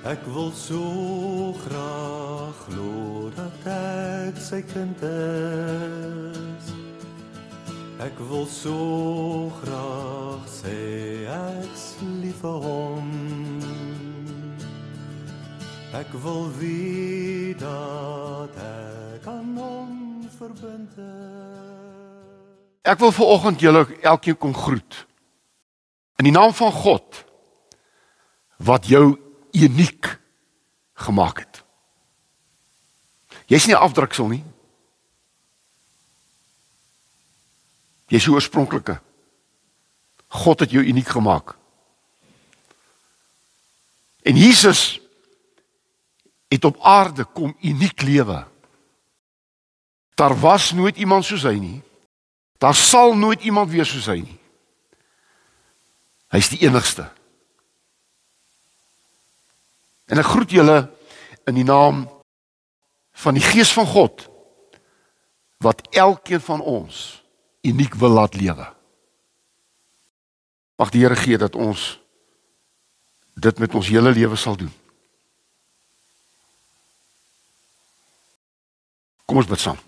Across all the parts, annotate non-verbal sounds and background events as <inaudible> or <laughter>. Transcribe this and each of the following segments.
Ek wil so graag glo dat ek sy kind is. Ek wil so graag sê ek's lief vir hom. Ek wil weet dat ek aan hom verbind is. Ek wil viroggend julle elkeen kom groet. In die naam van God wat jou uniek gemaak het. Jy's nie 'n afdruksel nie. Jy's die oorspronklike. God het jou uniek gemaak. En Jesus het op aarde kom uniek lewe. Daar was nooit iemand soos hy nie. Daar sal nooit iemand wees soos hy nie. Hy's die enigste. En ek groet julle in die naam van die Gees van God wat elkeen van ons uniek wil laat lewe. Mag die Here gee dat ons dit met ons hele lewe sal doen. Kom ons bid saam.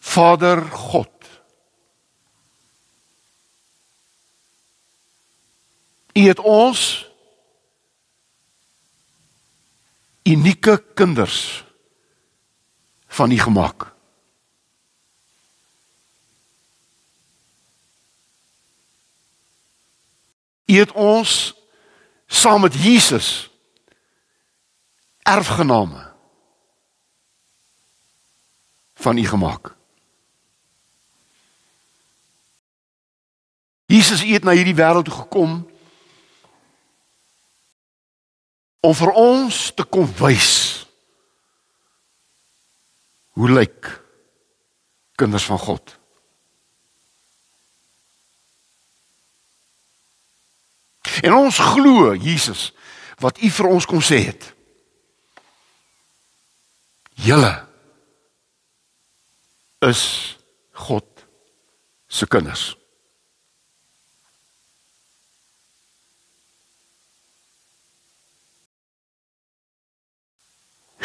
Vader God. U het ons unieke kinders van U gemaak. U het ons saam met Jesus erfgename van U gemaak. Jesus het na hierdie wêreld toe gekom om vir ons te kom wys hoe lyk kinders van God. En ons glo Jesus wat u vir ons kom sê het. Julle is God se kinders.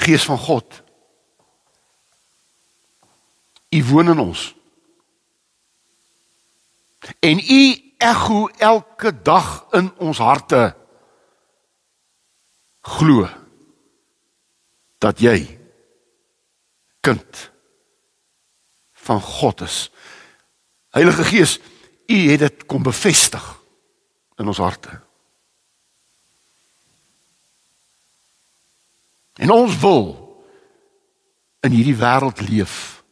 Gees van God. U woon in ons. En u ekho elke dag in ons harte glo dat jy kind van God is. Heilige Gees, u het dit kom bevestig in ons harte. En ons wil in hierdie wêreld leef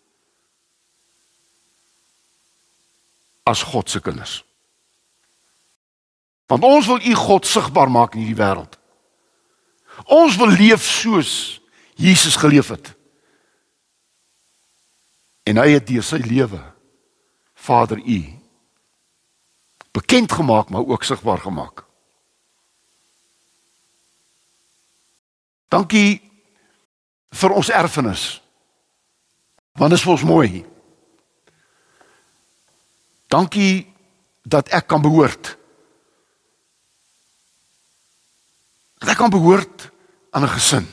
as God se kinders. Want ons wil U God sigbaar maak in hierdie wêreld. Ons wil leef soos Jesus geleef het. En hy het deur sy lewe Vader U bekend gemaak maar ook sigbaar gemaak. Dankie vir ons erfenis. Want dit is vir ons mooi. Dankie dat ek kan behoort. Dat ek kan behoort aan 'n gesin.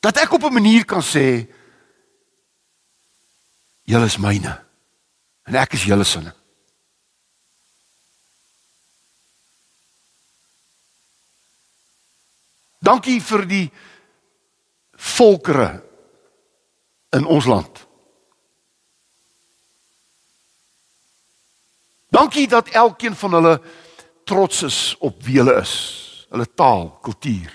Dat ek op 'n manier kan sê julle is myne en ek is julle sinne. Dankie vir die volkere in ons land. Dankie dat elkeen van hulle trots is op wie hulle is, hulle taal, kultuur.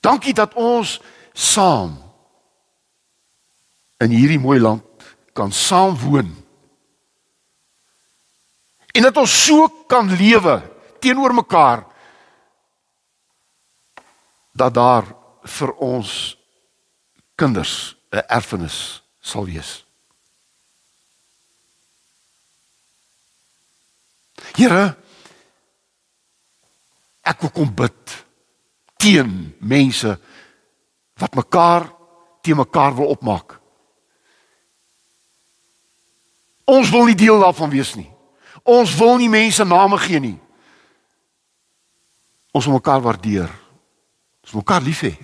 Dankie dat ons saam in hierdie mooi land kan saam woon. En dat ons so kan lewe teenoor mekaar dat daar vir ons kinders 'n erfenis sal wees. Here ek wil kom bid teen mense wat mekaar teen mekaar wil opmaak. Ons wil nie deel daarvan wees nie. Ons wil nie mense name gee nie. Ons wil mekaar waardeer. Ons wil mekaar lief hê.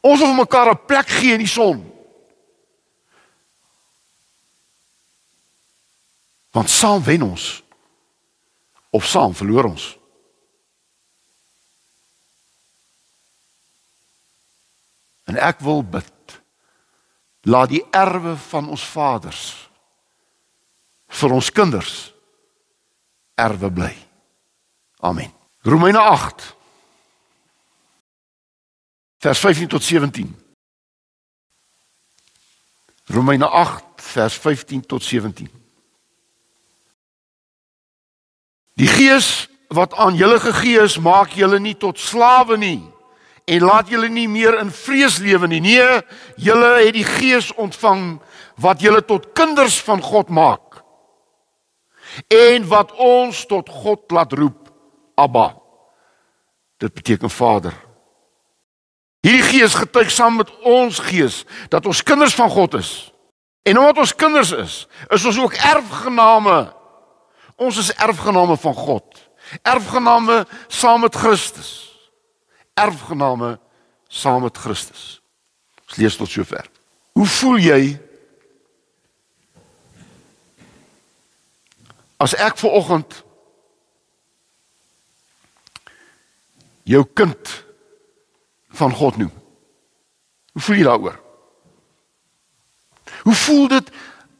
Ons wil mekaar 'n plek gee in die son. Want saam wen ons of saam verloor ons. En ek wil bid laat die erwe van ons vaders vir ons kinders erwe bly. Amen. Romeine 8 vers 15 tot 17. Romeine 8 vers 15 tot 17. Die gees wat aan julle gegee is, maak julle nie tot slawe nie en laat julle nie meer in vrees lewe nie. Nee, julle het die gees ontvang wat julle tot kinders van God maak. En wat ons tot God laat roep, Abba. Dit beteken Vader. Hierdie gees getuig saam met ons gees dat ons kinders van God is. En omdat ons kinders is, is ons ook erfgename. Ons is erfgename van God. Erfgename saam met Christus. Erfgename saam met Christus. Ons lees tot sover. Hoe voel jy as ek ver oggend jou kind van God noem. Hoe voel jy daaroor? Hoe voel dit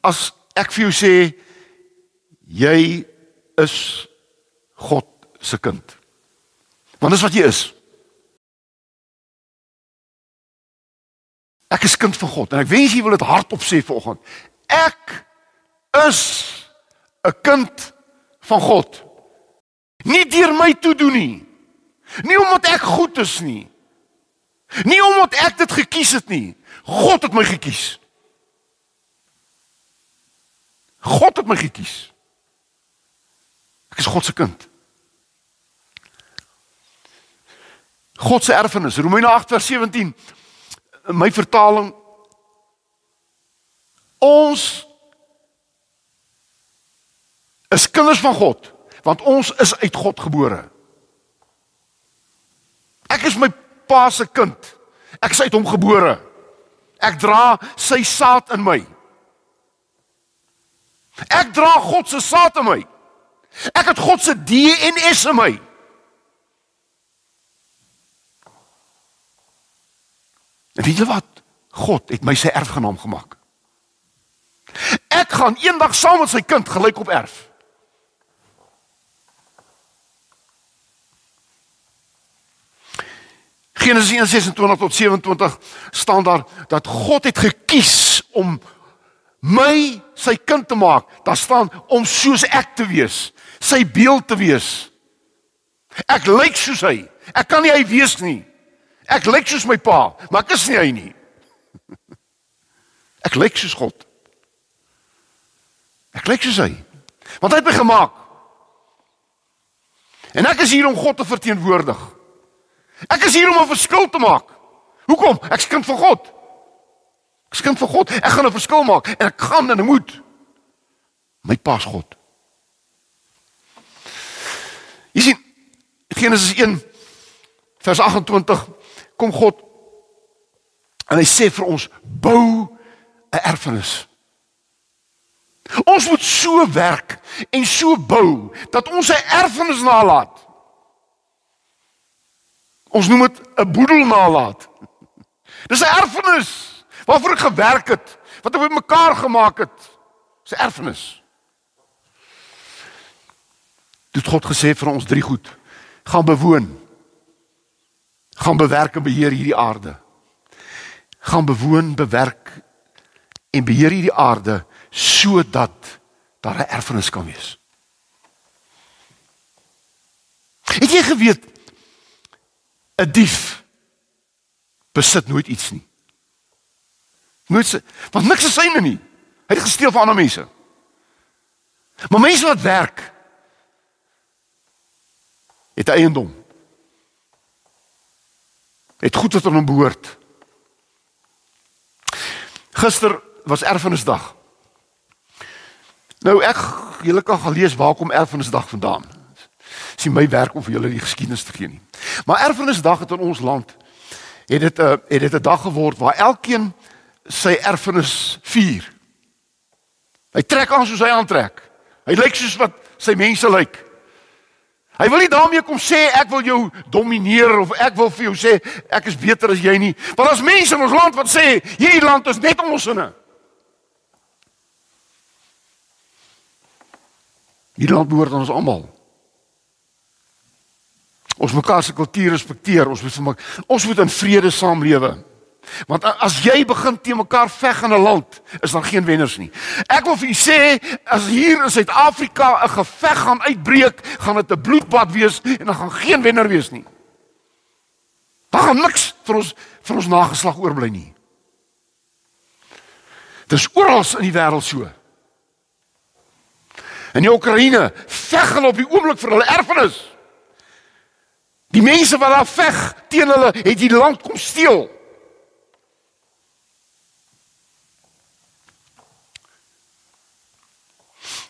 as ek vir jou sê jy is God se kind? Want dis wat jy is. Ek is kind van God en ek wens jy wil dit hardop sê vanoggend. Ek is 'n kind van God. Nie deur my toe doen nie. Nie omdat ek goed is nie. Nie omdat ek dit gekies het nie. God het my gekies. God het my gekies. Ek is God se kind. God se erfenis, Romeine 8 vers 17. In my vertaling ons is kinders van God, want ons is uit God gebore. Ek is my pa se kind. Ek is uit hom gebore. Ek dra sy saad in my. Ek dra God se saad in my. Ek het God se DNS in my. En weet jy wat? God het my sy erfgenaam gemaak. Ek gaan eendag saam met sy kind gelyk op erf. Genesis 1:26 tot 27 staan daar dat God het gekies om my sy kind te maak. Daar staan om soos ek te wees, sy beeld te wees. Ek lyk soos hy. Ek kan nie hy wees nie. Ek lyk soos my pa, maar ek is nie hy nie. <laughs> Ek lyk soos God. Ek lyk soos hy. Want hy het my gemaak. En ek is hier om God te verteenwoordig. Ek is hier om 'n verskil te maak. Hoekom? Ek's kind van God. Ek's kind van God. Ek gaan 'n verskil maak en ek gaan en ek moet. My pa's God. Jy sien Genesis 1 vers 28 kom God en hy sê vir ons bou 'n erfenis. Ons moet so werk en so bou dat ons 'n erfenis nalat. Ons noem dit 'n boedel nalaat. Dis 'n erfenis waarvoor ek gewerk het, wat ek met mekaar gemaak het. Dis 'n erfenis. Dit God gesê vir ons drie goed. Gaan bewoon. Gaan bewerk en beheer hierdie aarde. Gaan bewoon, bewerk en beheer hierdie aarde sodat daar 'n erfenis kan wees. Het jy geweet 'n dief besit nooit iets nie. Nooit se want niks is syne nie. Hy het gesteel van ander mense. Maar mense wat werk het eiendom. Het goed wat aan hom behoort. Gister was erfenisdag. Nou ek julle kan gaan lees waar kom erfenisdag vandaan. Dis nie my werk om vir julle die geskiedenis te gee nie. Maar erfenisdag het in ons land het dit 'n uh, het dit 'n dag geword waar elkeen sy erfenis vier. Hy trek aan soos hy aantrek. Hy lyk soos wat sy mense lyk. Hy wil nie daarmee kom sê ek wil jou domineer of ek wil vir jou sê ek is beter as jy nie. Want as mense in ons land wat sê hierdie land is net ons sinne. Hierdie land behoort aan ons almal. Ons mekaar se kultuur respekteer, ons moet ons moet in vrede saamlewe. Want as jy begin te mekaar veg in 'n land, is daar geen wenners nie. Ek wil vir u sê, as hier in Suid-Afrika 'n geveg gaan uitbreek, gaan dit 'n bloedbad wees en dan gaan geen wenner wees nie. Daar gaan niks vir ons vir ons nageslag oorbly nie. Dis oral in die wêreld so. In die Oekraïne veg hulle op die oomblik vir hulle erfenis. Die mense wat daar veg teen hulle het die land kom steel.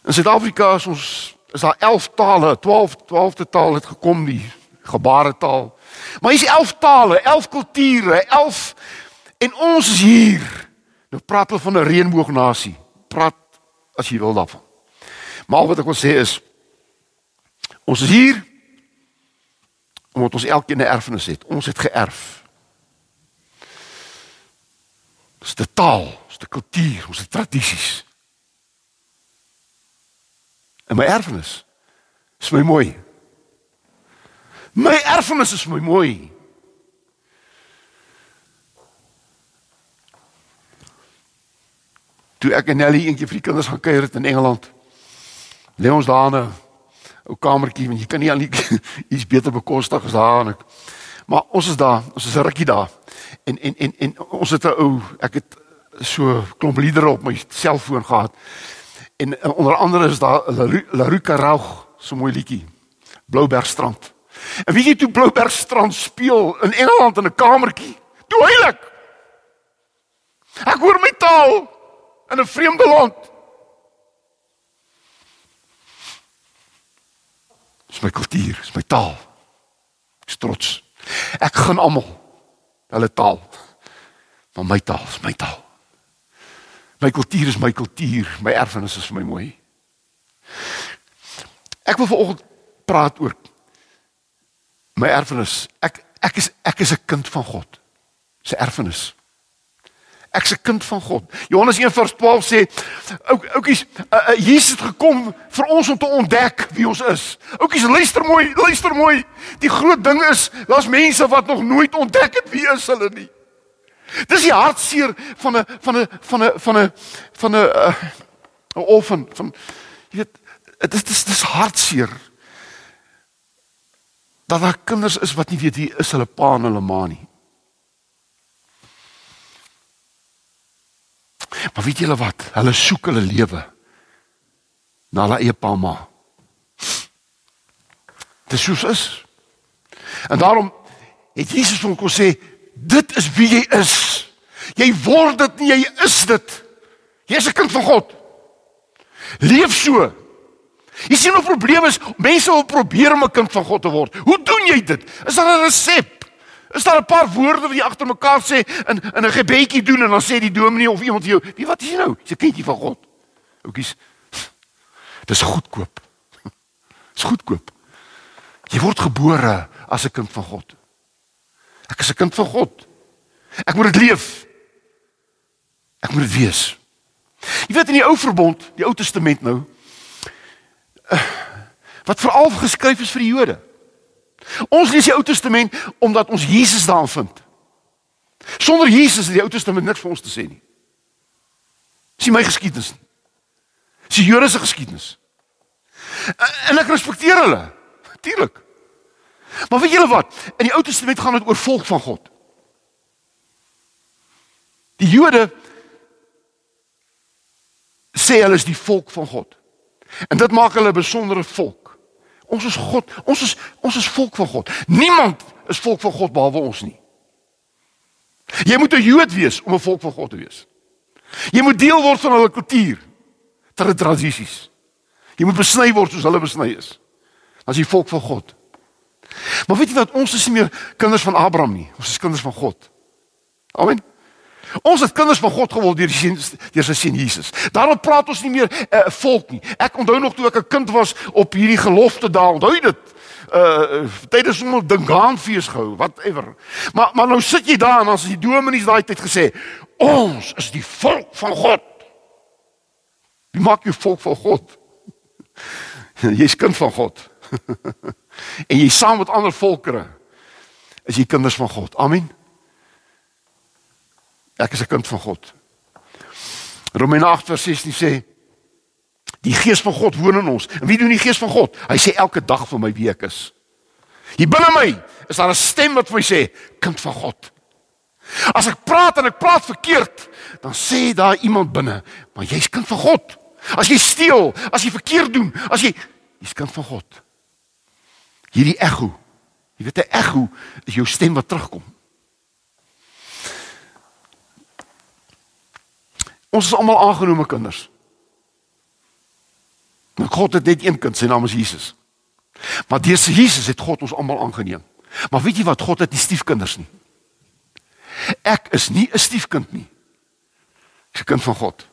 In Suid-Afrika is ons is daar 11 tale, 12 12de taal het gekom die gebaretaal. Maar hier's 11 tale, 11 kulture, 11 en ons is hier. Nou praat hulle van 'n reënboognasie. Praat as jy wil daarvan. Maar wat ek wil sê is ons is hier omdat ons elkeen 'n erfenis het. Ons het geërf. Dis die taal, dis die kultuur, ons het tradisies. En my erfenis is my mooi. My erfenis is my mooi. Toe ek en Nelly eendag vir die kinders gaan kuier in Engeland lê ons daar 'n ou kamertjie want jy kan nie al <laughs> iets beter bekostig as daar en ek maar ons is daar ons is 'n rukkie daar. En en en en ons het 'n ou ek het so klomp liedere op my selfoon gehad. En onder andere is daar Laruka Raug so mooi liedjie. Bloubergstrand en weet jy toe Bloubergstrand speel in Engeland in 'n kamertjie? Toe heilig! Ek hoor my taal in 'n vreemde land Dis my kultuur, dis my taal. Ek is trots. Ek gaan almal hulle taal. Maar my taal is my taal. My kultuur is my kultuur, my erfenis is vir my mooi. Ek wil vanoggend praat oor my erfenis. Ek ek is ek is 'n kind van God. Se erfenis. Ek's 'n kind van God. Johannes 1:12 sê ou oukies uh, uh, Jesus het gekom vir ons om te ontdek wie ons is. Oukies luister mooi, luister mooi. Die groot ding is, daar's mense wat nog nooit ontdek het wie is hulle nie. Dis die hartseer van 'n van 'n van 'n van 'n van 'n 'n uh, orphan van jy weet dit is dis dis hartseer. Dat daar kinders is wat nie weet wie is hulle pa en hulle ma nie. Maar weet julle wat? Hulle soek hulle lewe na hulle eie pa ma. Dis soos is. En daarom het Jesus hom kom sê, dit is wie jy is. Jy word dit nie, jy is dit. Jy's 'n kind van God. Leef so. Jy sien hoe probleem is, mense wil probeer om 'n kind van God te word. Hoe doen jy dit? Is daar 'n resep? Is daar 'n paar woorde wat jy agter mekaar sê in in 'n gebedjie doen en dan sê die dominee of iemand vir jou, "Wie wat is jy nou? Jy's 'n kindjie van God." Oukies. Dis goedkoop. Dis goedkoop. Jy word gebore as 'n kind van God. Ek is 'n kind van God. Ek moet dit leef. Ek moet dit wees. Jy weet in die Ou Verbond, die Ou Testament nou, eh, wat veral geskryf is vir die Jode. Ons lees die Ou Testament omdat ons Jesus daarin vind. Sonder Jesus het die Ou Testament niks vir ons te sê nie. Dis my geskiedenis. Dis die Jode se geskiedenis. En ek respekteer hulle. Natuurlik. Maar weet julle wat? In die Ou Testament gaan dit oor volk van God. Die Jode sê hulle is die volk van God. En dit maak hulle 'n besondere volk. Ons is God, ons is ons is volk van God. Niemand is volk van God behalwe ons nie. Jy moet 'n Jood wees om 'n volk van God te wees. Jy moet deel word van hulle kultuur. tradisies. Jy moet besny word soos hulle besny is. As jy volk van God. Maar weet jy wat ons is nie meer kinders van Abraham nie. Ons is kinders van God. Amen. Ons het kinders van God geword deur die deur sy seun Jesus. Daarom praat ons nie meer 'n uh, volk nie. Ek onthou nog toe ek 'n kind was op hierdie gelofte daal. Onthou jy dit? Uh tydens ons Dingaanfees gehou, whatever. Maar maar nou sit jy daar en as die dominees daai tyd gesê, ons is die volk van God. Wie maak jou volk van God? <laughs> Jy's kind van God. <laughs> en jy saam met ander volkere is jy kinders van God. Amen. Ek is 'n kind van God. Romeine 8:16 sê die gees van God woon in ons. En wie doen die gees van God? Hy sê elke dag vir my wie ek is. Hier binne my is daar 'n stem wat vir my sê kind van God. As ek praat en ek praat verkeerd, dan sê daar iemand binne, maar jy's kind van God. As jy steel, as jy verkeerd doen, as jy jy's kind van God. Hierdie ekho. Jy weet 'n ekho is jou stem wat terugkom. Ons is almal aangenome kinders. Maar God het net een kind, sy naam is Jesus. Maar deur Jesus het God ons almal aangeneem. Maar weet jy wat? God het nie stiefkinders nie. Ek is nie 'n stiefkind nie. Ek's 'n kind van God.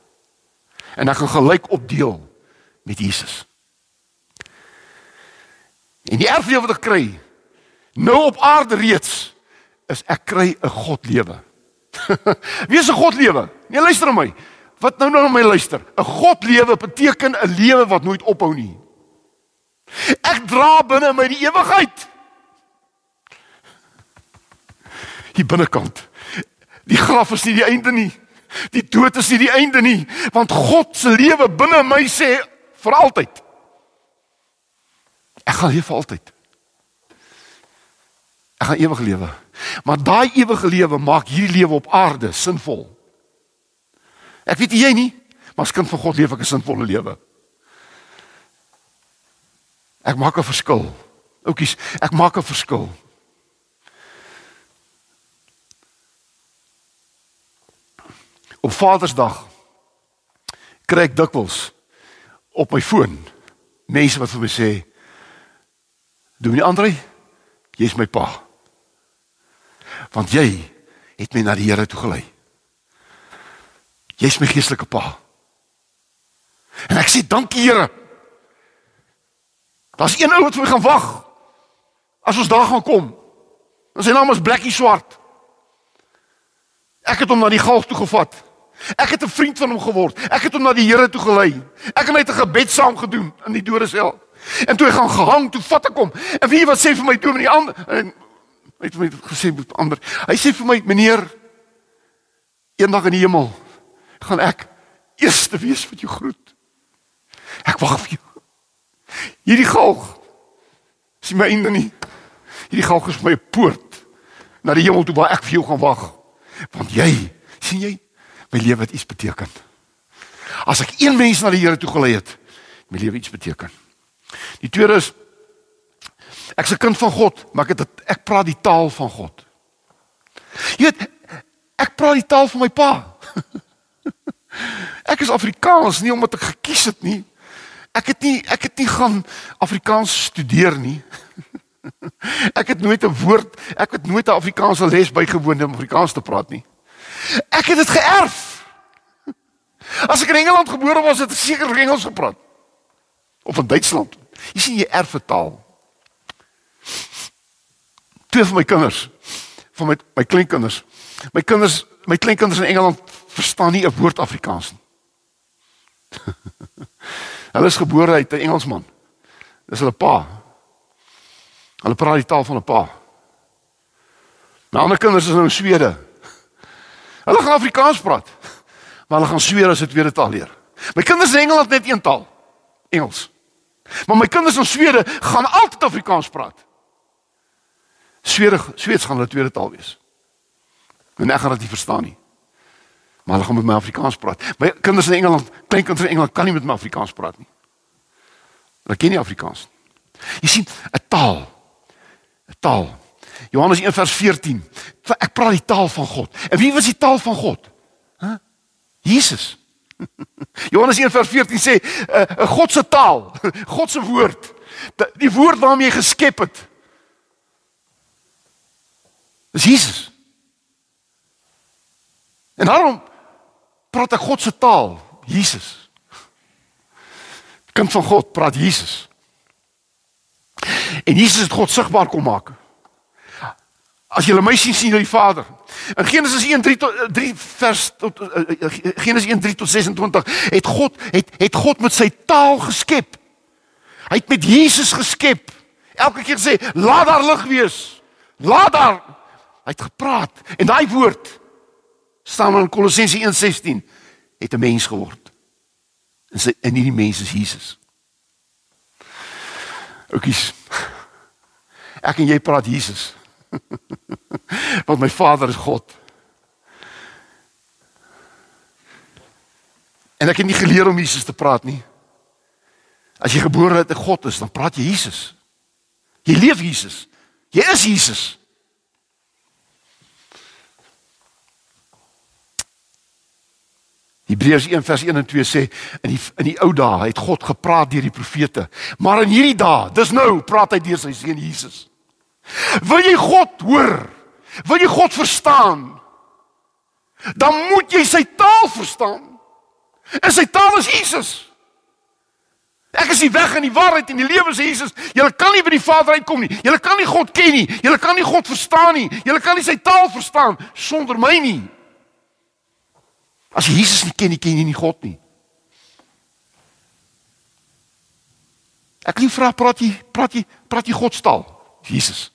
En ek gaan gelyk opdeel met Jesus. En die erfdeel wat ek kry nou op aarde reeds is ek kry 'n God lewe. <laughs> Wie is 'n God lewe? Nee, luister my. Wat nou nou na my luister. 'n God lewe beteken 'n lewe wat nooit ophou nie. Ek dra binne my die ewigheid. Die binnekant. Die graf is nie die einde nie. Die dood is nie die einde nie, want God se lewe binne my sê vir altyd. Ek gaan leef vir altyd. Ek gaan ewig lewe. Maar daai ewige lewe maak hierdie lewe op aarde sinvol. Ek weet jy nie, maar as kind van God leef ek 'n sinvolle lewe. Ek maak 'n verskil. Oukies, ek maak 'n verskil. Op Vadersdag kry ek dikwels op my foon mense wat vir my sê: "Dominee Andre, jy's my pa." Want jy het my na die Here toe gelei. Jy's my geestelike pa. En ek sê dankie Here. Daar's een ou wat vir my gaan wag. As ons daar gaan kom. En sy naam is Blackie Swart. Ek het hom na die galg toe gevat. Ek het 'n vriend van hom geword. Ek het hom na die Here toe gelei. Ek het net 'n gebed saam gedoen in die dodesel. En toe hy gaan gehang, toe vat ek hom. En wie wat sê vir my toe met die ander Hy het my gesê met ander. Hy sê vir my, meneer, eendag in die hemel gaan ek eerste wees wat jou groet. Ek wag vir jou. Hierdie galg is my einde nie. Hierdie galg is my poort na die hemel toe waar ek vir jou gaan wag. Want jy, sien jy, my lewe het iets beteken. As ek een mens na die Here toe gelei het, my lewe iets beteken. Die tweede is Ek's 'n kind van God, maar ek het ek praat die taal van God. Jy weet, ek praat die taal van my pa. <laughs> ek is Afrikaans nie omdat ek gekies het nie. Ek het nie ek het nie gaan Afrikaans studeer nie. <laughs> ek het nooit 'n woord, ek het nooit 'n Afrikaanse les bygewoon om Afrikaans te praat nie. Ek het dit geërf. <laughs> As ek in Engeland gebore was, het ek seker Engels gepraat. Of in Duitsland. Jy sien jy erf 'n taal twee van my kinders van my my kleinkinders. My kinders, my kleinkinders in Engeland verstaan nie 'n woord Afrikaans nie. <laughs> hulle is gebore uit 'n Engelsman. Dis hulle pa. Hulle praat die taal van 'n pa. My ander kinders is nou in Swede. Hulle gaan Afrikaans praat. Maar hulle gaan Swede as 'n tweede taal leer. My kinders in Engeland net een taal. Engels. Maar my kinders in Swede gaan altyd Afrikaans praat. Swede Sweeds gaan hulle tweede taal wees. En ek gaan dit nie verstaan nie. Maar hulle gaan met my Afrikaans praat. My kinders in Engeland, klein kinders in Engeland kan nie met my Afrikaans praat nie. Hulle ken nie Afrikaans nie. Jy sien, 'n taal. 'n Taal. Johannes 1:14. Ek praat die taal van God. En wie was die taal van God? Hæ? Huh? Jesus. <laughs> Johannes 1:14 sê 'n uh, uh, God se taal, <laughs> God se woord, die woord waarmee hy geskep het. Dis Jesus. En daarom praat ek God se taal, Jesus. Kind van God praat Jesus. En Jesus het God sigbaar kom maak. As jy my sien sien jy die Vader. In Genesis 1:3 tot 3 vers tot uh, Genesis 1:3 tot 26 het God het het God met sy taal geskep. Hy het met Jesus geskep. Elke keer sê laat daar lig wees. Laat daar hy het gepraat en daai woord staan in Kolossense 1:16 het 'n mens geword. En sy in hierdie mens is Jesus. Oukies. Ek en jy praat Jesus. <laughs> Want my Vader is God. En ek het nie geleer om Jesus te praat nie. As jy gebore uit 'n God is, dan praat jy Jesus. Jy leef Jesus. Jy is Jesus. Hebreërs 1 vers 1 en 2 sê in die in die ou dae het God gepraat deur die profete, maar in hierdie dae, dis nou, praat hy deur sy seun Jesus. Wil jy God hoor? Wil jy God verstaan? Dan moet jy sy taal verstaan. En sy taal is Jesus. Ek is die weg en die waarheid en die lewe sê Jesus. Jy kan nie by die Vader uitkom nie. Jy kan nie God ken nie. Jy kan nie God verstaan nie. Jy kan nie sy taal verstaan sonder my nie. As jy Jesus nie ken nie, ken jy nie God nie. Ek lief vra praat jy praat jy praat jy God se taal? Jesus.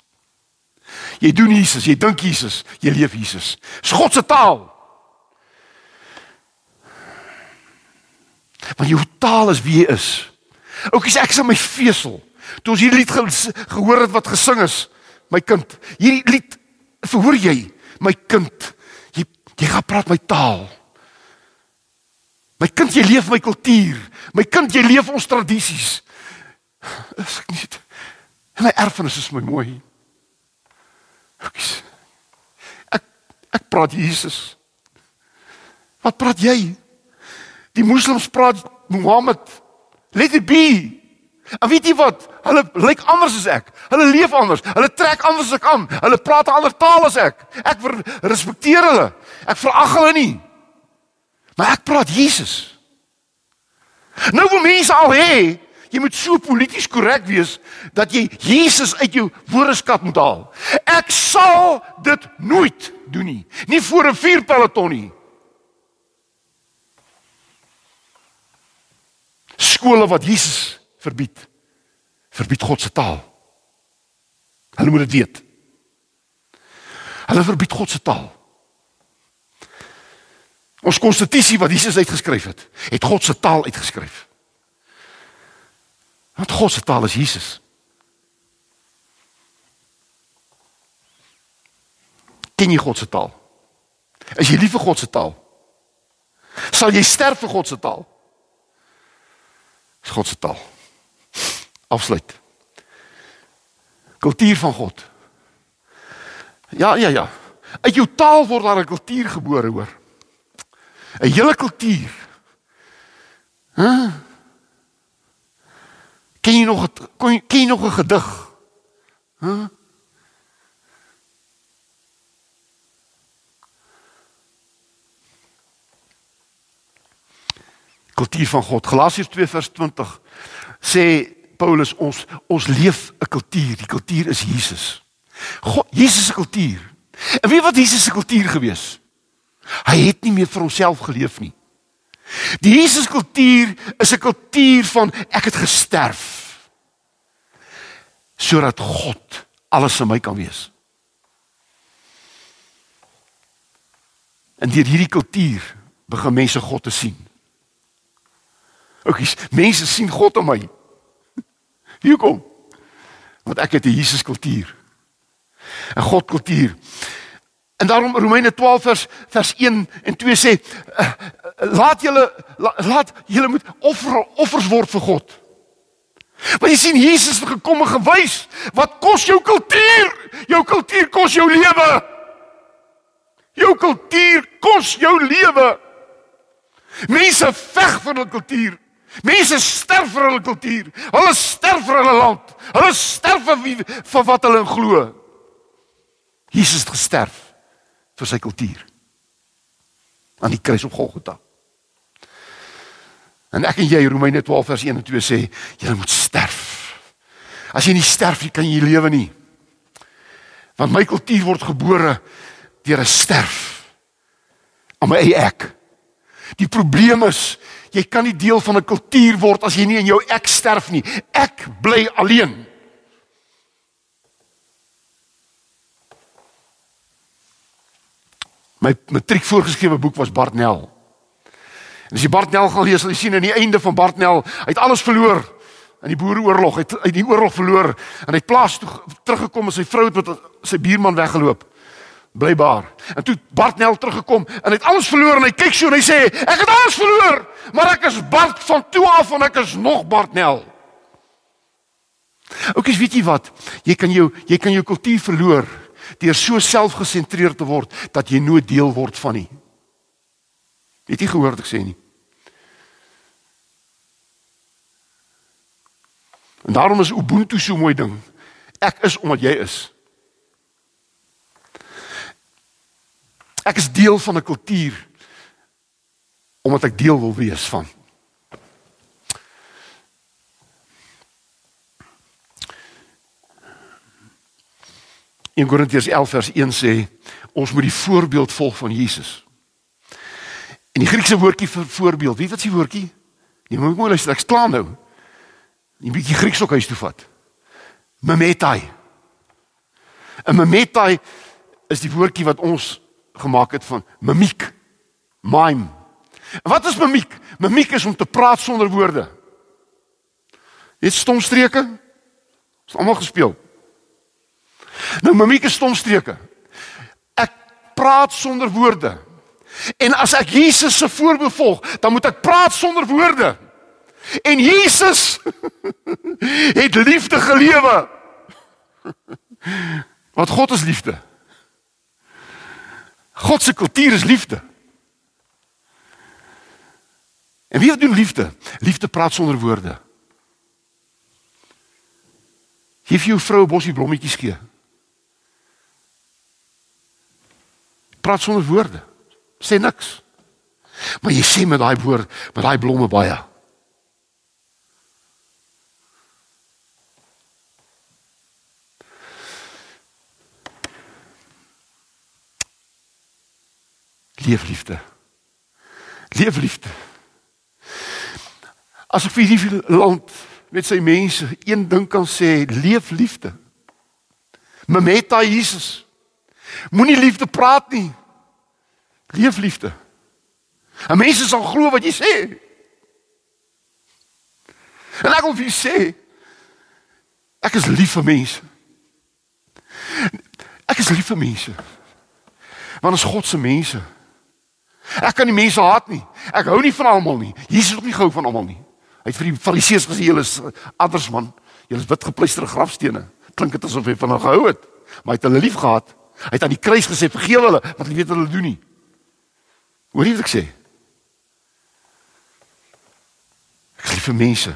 Jy doen Jesus, jy dink Jesus, jy leef Jesus. Dis God se taal. Want jou taal is wie jy is. Oukies, ek is in my vesel. Toe ons hierdie lied ge gehoor het wat gesing is, my kind, hierdie lied verhoor jy, my kind. Jy jy gaan praat my taal. My kind, jy leef my kultuur. My kind, jy leef ons tradisies. Is ek nie? En my erfenis is my mooi. Ek ek praat Jesus. Wat praat jy? Die moslems praat Mohammed. Let it be. En weet jy wat? Hulle lyk anders as ek. Hulle leef anders. Hulle trek anders as ek aan. Hulle praat 'n ander taal as ek. Ek respekteer hulle. Ek verag hulle nie. Maar ek praat Jesus. Nou wil mense al hê jy moet so polities korrek wees dat jy Jesus uit jou woordeskat moet haal. Ek sal dit nooit doen nie. Nie voor 'n vuurpeloton nie. Skole wat Jesus verbied. Verbied God se taal. Hulle moet dit weet. Hulle verbied God se taal. Ons konstitusie wat Jesus uitgeskryf het, het God se taal uitgeskryf. Want God se taal is Jesus. Ken jy God se taal? Is jy lief vir God se taal? Sal jy sterf vir God se taal? Is God se taal. Afsluit. Kultuur van God. Ja, ja, ja. Uit jou taal word daar 'n kultuur gebore, hoor. 'n hele kultuur. Hæ? Huh? Ken jy nog het, ken jy nog 'n gedig? Hæ? Huh? kultuur van God. Galasiërs 2 vers 20 sê Paulus ons ons leef 'n kultuur. Die kultuur is Jesus. God Jesus se kultuur. En wie wat Jesus se kultuur gewees? Hy het nie meer vir homself geleef nie. Die Jesus kultuur is 'n kultuur van ek het gesterf sodat God alles in my kan wees. En deur hierdie kultuur begin mense God te sien. Oukies, mense sien God in my. <laughs> Hier kom. Want ek het 'n Jesus kultuur. 'n God kultuur. En daarom Romeine 12 vers vers 1 en 2 sê uh, laat julle la, laat julle moet offer offers word vir God. Want jy sien Jesus het gekom en gewys wat kos jou kultuur? Jou kultuur kos jou lewe. Jou kultuur kos jou lewe. Mense veg vir hulle kultuur. Mense sterf vir hulle kultuur. Hulle sterf vir hulle land. Hulle sterf vir wie vir wat hulle glo. Jesus het gesterf vir sy kultuur. Aan die kruis op Golgotha. En ek en jy Romeine 12 vers 1 en 2 sê jy moet sterf. As jy nie sterf nie, kan jy lewe nie. Want my kultuur word gebore deur 'n sterf aan my eie ek. Die probleem is jy kan nie deel van 'n kultuur word as jy nie in jou ek sterf nie. Ek bly alleen. My matriek voorgeskrewe boek was Bartnell. En as jy Bartnell gaan lees, sal jy sien aan die einde van Bartnell, hy het alles verloor in die boereoorlog. Hy het uit die oorlog verloor en hy het plaas toe teruggekom en sy vrou het met sy buurman weggeloop. Blybaar. En toe Bartnell teruggekom en hy het alles verloor en hy kyk so en hy sê, "Ek het alles verloor, maar ek is Bart van toe af en ek is nog Bartnell." Oukies, weet jy wat? Jy kan jou jy kan jou kultuur verloor deur so selfgesentreerd te word dat jy nooit deel word van nie. Het jy gehoor wat ek sê nie? En daarom is Ubuntu so mooi ding. Ek is omdat jy is. Ek is deel van 'n kultuur omdat ek deel wil wees van. In Korintiërs 11 vers 1 sê ons moet die voorbeeld volg van Jesus. En die Griekse woordjie vir voorbeeld, weet wat is die woordjie? Jy moet mooi luister, ek's klaar nou. Moet die Grieks ook huis toe vat. Memetai. 'n Memetai is die woordjie wat ons gemaak het van mimiek. Mime. En wat is mimiek? Mimiek is om te praat sonder woorde. Dit stomstreke. Ons almal gespeel. Nou mimiek is stomstreke. Ek praat sonder woorde. En as ek Jesus se voorbeeld volg, dan moet ek praat sonder woorde. En Jesus <laughs> het liefde gelewe. Want God is liefde. God se kultuur is liefde. En wie doen liefde? Liefde praat sonder woorde. Geef jou vrou 'n bosie blommetjies gee. Praat sonder woorde. Sê niks. Maar jy sê met daai woord, met daai blomme baie. Leef liefde. Leef liefde. As ek vir hierdie land met sy mense een ding kan sê, leef liefde. Memeta Jesus. Moenie liefde praat nie. Leef liefde. En mense sal glo wat jy sê. En ek wil vir jou sê ek is lief vir mense. Ek is lief vir mense. Want ons God se mense. Ek kan nie mense haat nie. Ek hou nie van almal nie. Jesus het nie gehou van almal nie. Hy het vir die fariseërs gesê julle is adders man. Julle is wit gepleisterde grafstene. Klink dit asof hy van hulle gehou het. Maar hy het hulle lief gehad. Hy het aan die kruis gesê vergewe hulle want hulle weet wat hulle doen nie. Hoor jy wat ek sê? Ek lief vir mense.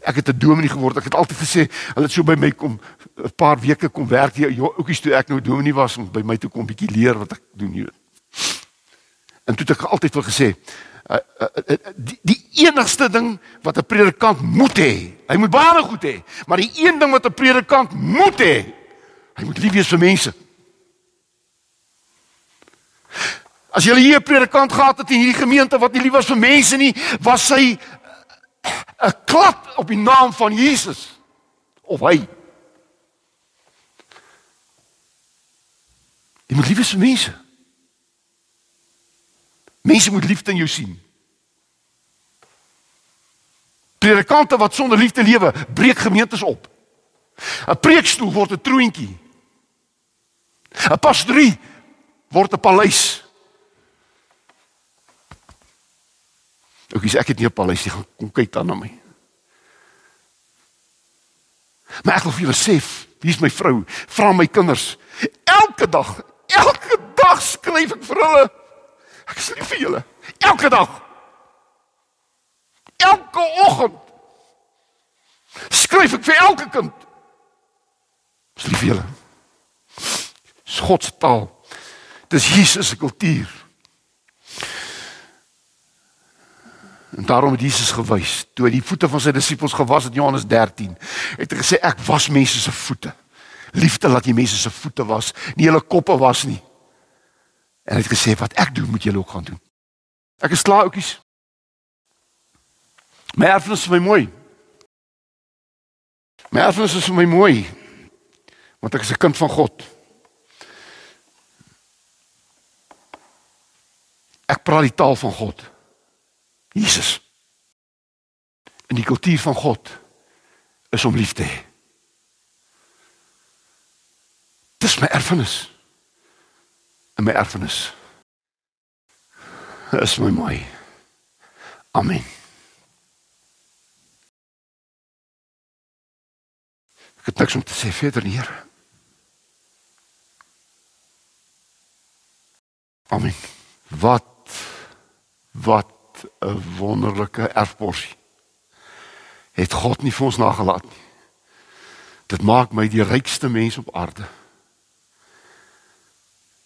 Ek het 'n dominee geword. Ek het altyd gesê, hulle het so by my kom 'n paar weke kom werk hier. Oukies toe ek nou dominee was om by my toe kom bietjie leer wat ek doen hier. En toe het ek altyd wil gesê, uh, uh, uh, die, die enigste ding wat 'n predikant moet hê, hy moet baie goed hê, maar die een ding wat 'n predikant moet hê, hy moet lief wees vir mense. As jy hier 'n predikant gehad het in hierdie gemeente wat nie lief was vir mense nie, was hy 'n klap op die naam van Jesus of hy. Jy moet lief wees vir mense. Mense moet liefde in jou sien. Predikante wat sonder liefde lewe, breek gemeentes op. 'n Preekstoel word 'n troontjie. 'n Pastorie word 'n paleis. Ook as ek het nie 'n paleis nie, kom kyk dan na my. Maar ek wil vir julle sê, wie is my vrou? Vra my kinders. Elke dag, elke dag skryf ek vir hulle. Ek is lief vir julle. Elke dag. Elke oggend. Skryf ek vir elke kind. Dis lief julle. Dis God se taal. Dis Jesus se kultuur. En daarom het Jesus gewys toe hy die voete van sy disippels gewas het in Johannes 13. Het hy gesê ek was mense se voete. Liefde laat jy mense se voete was, nie hulle koppe was nie. En hy het gesê wat ek doen moet julle ook gaan doen. Ek is klaar oukies. My erfenis is my mooi. My erfenis is vir my mooi. Want ek is 'n kind van God. Ek praat die taal van God. Jesus. En die kultuur van God is om lief te hê. Dis my erfenis. En my erfenis is my mooi. Amen. Ek het niks om te sê verder nie, Here. Amen. Wat wat 'n wonderlike erfporsie. Het God nie vir ons nagelaat nie. Dit maak my die rykste mens op aarde.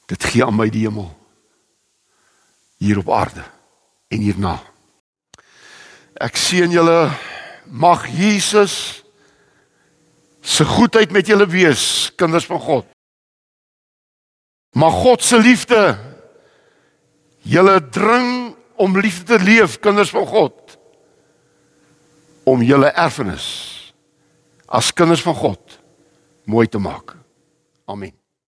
Dit gee aan my die hemel hier op aarde en hierna. Ek sien julle mag Jesus se goedheid met julle wees, kinders van God. Mag God se liefde julle dring om liefde te leef, kinders van God. Om julle erfenis as kinders van God mooi te maak. Amen.